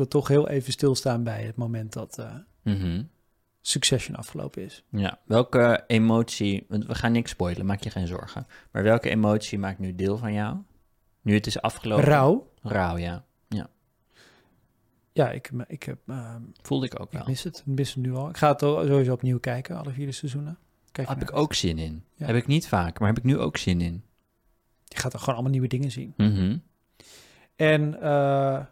wil toch heel even stilstaan bij het moment dat eh, Mhm. Succession afgelopen is. Ja, welke emotie, want we gaan niks spoilen, maak je geen zorgen. Maar welke emotie maakt nu deel van jou? Nu het is afgelopen. Rouw. Rauw, ja. Ja, ik, ik, heb, eh, Voelde ik ook ik wel. mis het. Ik mis het nu al. Ik ga het sowieso opnieuw kijken, alle vier seizoenen. Kijk Heb ik uit. ook zin in. Ja. Heb ik niet vaak, maar heb ik nu ook zin in. Je gaat er gewoon allemaal nieuwe dingen zien. Mhm. En eh,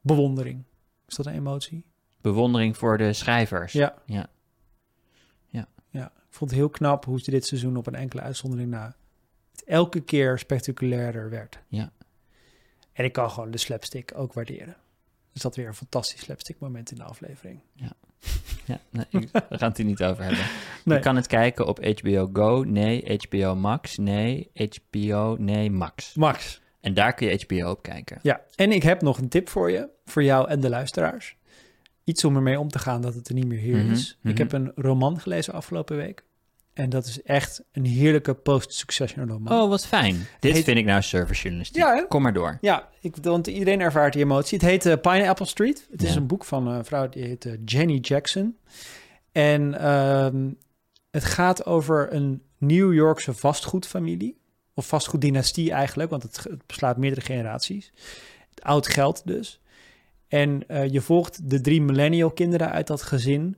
bewondering. Is dat een emotie? Bewondering voor de schrijvers. Ja. Ja. Ja, ik vond het heel knap hoe ze dit seizoen op een enkele uitzondering na het elke keer spectaculairder werd. Ja. En ik kan gewoon de slapstick ook waarderen. Dus dat weer een fantastisch slapstick moment in de aflevering. Ja, nee, ik- we gaan het hier niet over hebben. Nee. Je kan het kijken op HBO Go, nee. HBO Max, nee. HBO, nee, Max. Max. En daar kun je HBO op kijken. Ja, en ik heb nog een tip voor je, voor jou en de luisteraars. Iets om ermee om te gaan dat het er niet meer hier Mhm, is. mhm. Ik heb een roman gelezen afgelopen week. En dat is echt een heerlijke post-succession roman. Oh, wat fijn. Dit heet- vind ik nou serverjournalistiek. Ja, hè? Kom maar door. Ja, ik, want iedereen ervaart die emotie. Het heet eh, Pineapple Street. Het is een boek van een vrouw die heet eh, Jenny Jackson. En ehm, het gaat over een New Yorkse vastgoedfamilie. Of vastgoeddynastie eigenlijk, want het, het beslaat meerdere generaties. Het oud geld dus. En eh, je volgt de drie millennial kinderen uit dat gezin.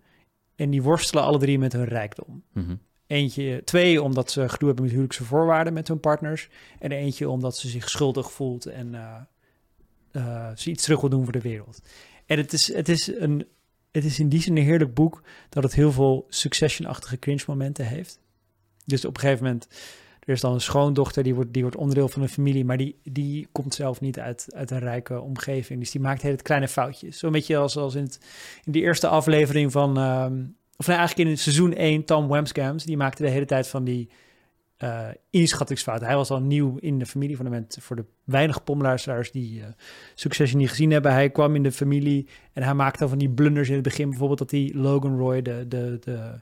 En die worstelen alle drie met hun rijkdom. Mhm. Eentje, twee omdat ze gedoe hebben met huwelijkse voorwaarden met hun partners. En eentje omdat ze zich schuldig voelt en eh, eh, ze iets terug wil doen voor de wereld. En het is, het, is een, het is in die zin een heerlijk boek dat het heel veel succession-achtige cringe momenten heeft. Dus op een gegeven moment, er is dan een schoondochter, die wordt, die wordt onderdeel van een familie, maar die, die komt zelf niet uit, uit een rijke omgeving. Dus die maakt hele kleine foutjes. Zo'n beetje als, als in, het, in die eerste aflevering van, ehm, of nou eigenlijk in seizoen 1, Tom Wamsgams, die maakte de hele tijd van die eh, inschattingsfouten. Hij was al nieuw in de familie van de mensen, voor de weinige pomluisteraars die eh Succession niet gezien hebben. Hij kwam in de familie en hij maakte al van die blunders in het begin. Bijvoorbeeld dat hij Logan Roy, de, de, de,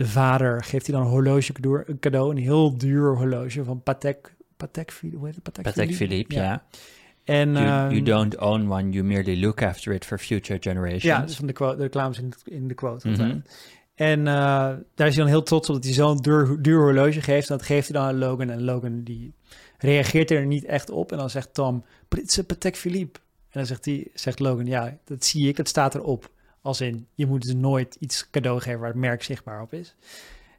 de vader, geeft hij dan een horloge cadeau, een cadeau, een heel duur horloge van Patek, Patek, Philippe- hoe heet het? Patek, Patek Philippe, ja. En, You, you ehm, don't own one, you merely look after it for future generations. Ja, dus van de, quote, de reclames in, in de quote. Mhm. En eh, daar is hij dan heel trots op dat hij zo'n duur, duur horloge geeft. En dat geeft hij dan aan Logan. En Logan die reageert er niet echt op. En dan zegt Tom, but it's a Patek Philippe. En dan zegt, hij, zegt Logan, ja, dat zie ik, het staat erop. Als in, je moet dus nooit iets cadeau geven waar het merk zichtbaar op is.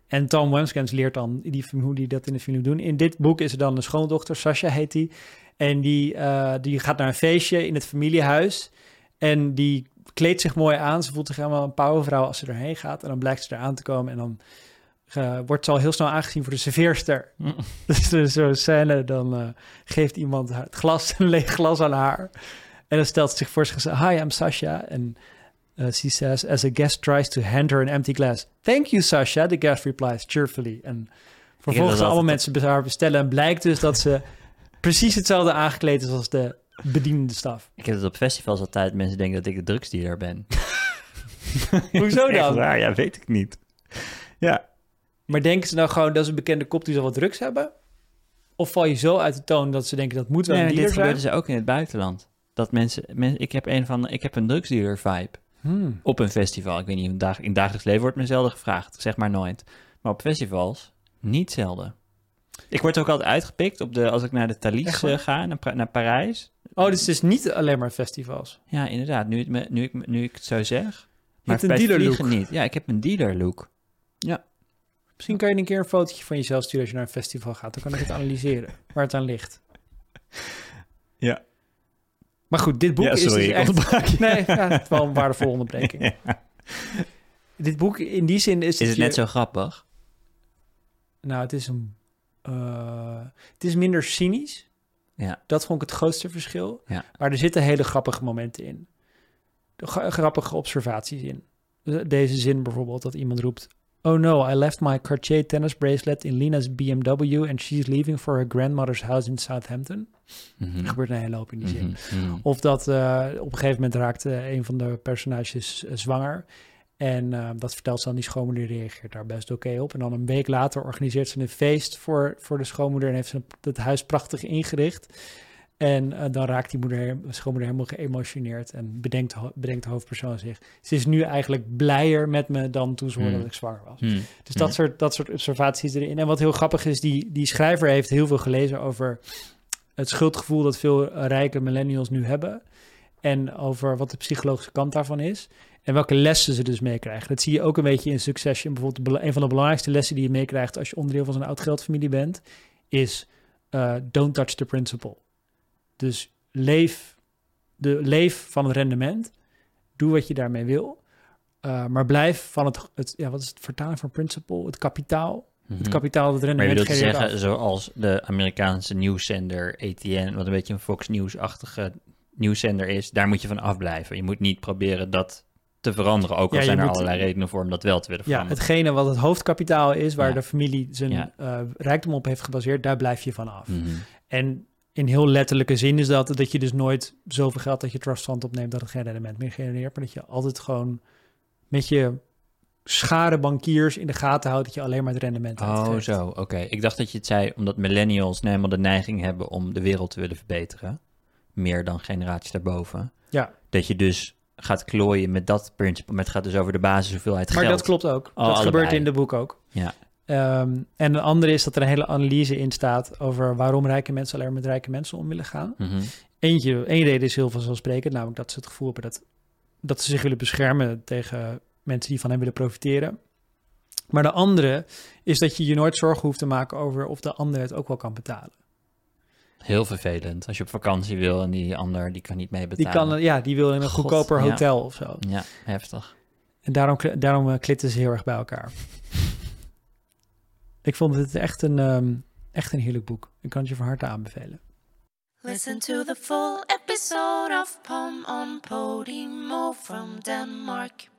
En Tom Wamskens leert dan die, hoe die dat in de film doen. In dit boek is er dan een schoondochter, Sasha heet die. En die, eh, die gaat naar een feestje in het familiehuis. En die kleedt zich mooi aan. Ze voelt zich helemaal een powervrouw als ze erheen gaat. En dan blijkt ze eraan te komen. En dan eh, wordt ze al heel snel aangezien voor de serveerster. Dus er is zo'n scène, dan eh, geeft iemand haar het glas, een leeg glas aan haar. En dan stelt ze zich voor zegt, hi, I'm Sasha. En uh, she says, as a guest tries to hand her an empty glass. Thank you, Sasha. The guest replies cheerfully. En vervolgens dat allemaal mensen bij haar bestellen. En blijkt dus dat ze precies hetzelfde aangekleed is als de bedienende staf. Ik heb het op festivals altijd, mensen denken dat ik de drugsdealer ben. Hoezo dan? waar, ja, weet ik niet. Ja. Maar denken ze nou gewoon dat is een bekende kop die zal wat drugs hebben? Of val je zo uit de toon dat ze denken dat moet wel Nee, een dit dealer zijn? gebeurde ze ook in het buitenland. Dat mensen, men, ik heb een van, ik heb een drugsdealer vibe Hmm. op een festival. Ik weet niet, in, dag, in dagelijks leven wordt me zelden gevraagd, zeg maar nooit. Maar op festivals niet zelden. Ik word ook altijd uitgepikt op de, als ik naar de Thalys eh, ga, naar, naar Parijs. Oh, dus het is niet alleen maar festivals. Ja, inderdaad, nu, het me, nu, ik, nu ik het zo zeg. hebt een bij dealer look. niet. Ja, ik heb een dealer look. Misschien kan je een keer een fotootje van jezelf sturen als je naar een festival gaat. Dan kan ik het analyseren waar het aan ligt. Ja. Maar goed, dit boek Ja, sorry, is ik dus echt... Nee, ja, het is wel een waardevolle onderbreking. Ja. Dit boek in die zin is... Is het je- net zo grappig? Nou, het is een... eh, het is minder cynisch. Ja. Dat vond ik het grootste verschil. Ja. Maar er zitten hele grappige momenten in. Grappige observaties in. De- Deze zin bijvoorbeeld, dat iemand roept... Oh no, I left my Cartier tennis bracelet in Lina's BMW... and she's leaving for her grandmother's house in Southampton. Mhm. Er gebeurt een hele hoop in die zin. Mhm, mhm. Of dat eh, op een gegeven moment raakt een van de personages eh, zwanger. En eh, dat vertelt ze aan die schoonmoeder, die reageert daar best oké op. En dan een week later organiseert ze een feest voor, voor de schoonmoeder en heeft ze het huis prachtig ingericht. En eh, dan raakt die moeder, schoonmoeder helemaal geëmotioneerd en bedenkt, bedenkt de hoofdpersoon zich. Ze is nu eigenlijk blijer met me dan toen ze hoorde Hmm. dat ik zwanger was. Hm. Dus dat, soort, dat soort observaties erin. En wat heel grappig is, die, die schrijver heeft heel veel gelezen over het schuldgevoel dat veel rijke millennials nu hebben. En over wat de psychologische kant daarvan is. En welke lessen ze dus meekrijgen. Dat zie je ook een beetje in Succession. Bijvoorbeeld een van de belangrijkste lessen die je meekrijgt als je onderdeel van zo'n oud geldfamilie bent, is eh, don't touch the principle. Dus leef, de, leef van het rendement. Doe wat je daarmee wil. Uh, maar blijf van het, het, ja, wat is het vertaling van principle? Het kapitaal. Het Mhm. kapitaal dat het Maar je rendement genereert zeggen, af. zoals de Amerikaanse nieuwszender ATN, wat een beetje een Fox News-achtige nieuwszender is, daar moet je van afblijven. Je moet niet proberen dat te veranderen, ook al Ja, zijn er moet- allerlei redenen voor om dat wel te willen Ja, veranderen. hetgene wat het hoofdkapitaal is, waar Ja. de familie zijn Ja. eh, rijkdom op heeft gebaseerd, daar blijf je van af. Mhm. En in heel letterlijke zin is dat dat je dus nooit zoveel geld dat je trustfund opneemt dat het geen rendement meer genereert, maar dat je altijd gewoon met je schare bankiers in de gaten houdt dat je alleen maar het rendement Oh, uitgeeft. zo, oké. Ik dacht dat je het zei omdat millennials nou helemaal de neiging hebben om de wereld te willen verbeteren. Meer dan generaties daarboven. Ja. Dat je dus gaat klooien met dat principe. Maar het gaat dus over de basis hoeveelheid Maar geld. dat klopt ook. Oh, dat gebeurt in de boek ook. Ja. Ehm, en een andere is dat er een hele analyse in staat over waarom rijke mensen alleen maar met rijke mensen om willen gaan. Mhm. Eentje, één reden is heel vanzelfsprekend, namelijk dat ze het gevoel hebben dat, dat ze zich willen beschermen tegen mensen die van hen willen profiteren. Maar de andere is dat je je nooit zorgen hoeft te maken over of de ander het ook wel kan betalen. Heel vervelend. Als je op vakantie wil en die ander die kan niet mee Die, betalen. kan, ja, die wil in een God, goedkoper ja. hotel of zo. Ja, heftig. En daarom, daarom eh, klitten ze heel erg bij elkaar. Ik vond het echt een, ehm, echt een heerlijk boek. Ik kan het je van harte aanbevelen. Listen to the full episode of Pom on Podimo from Denmark.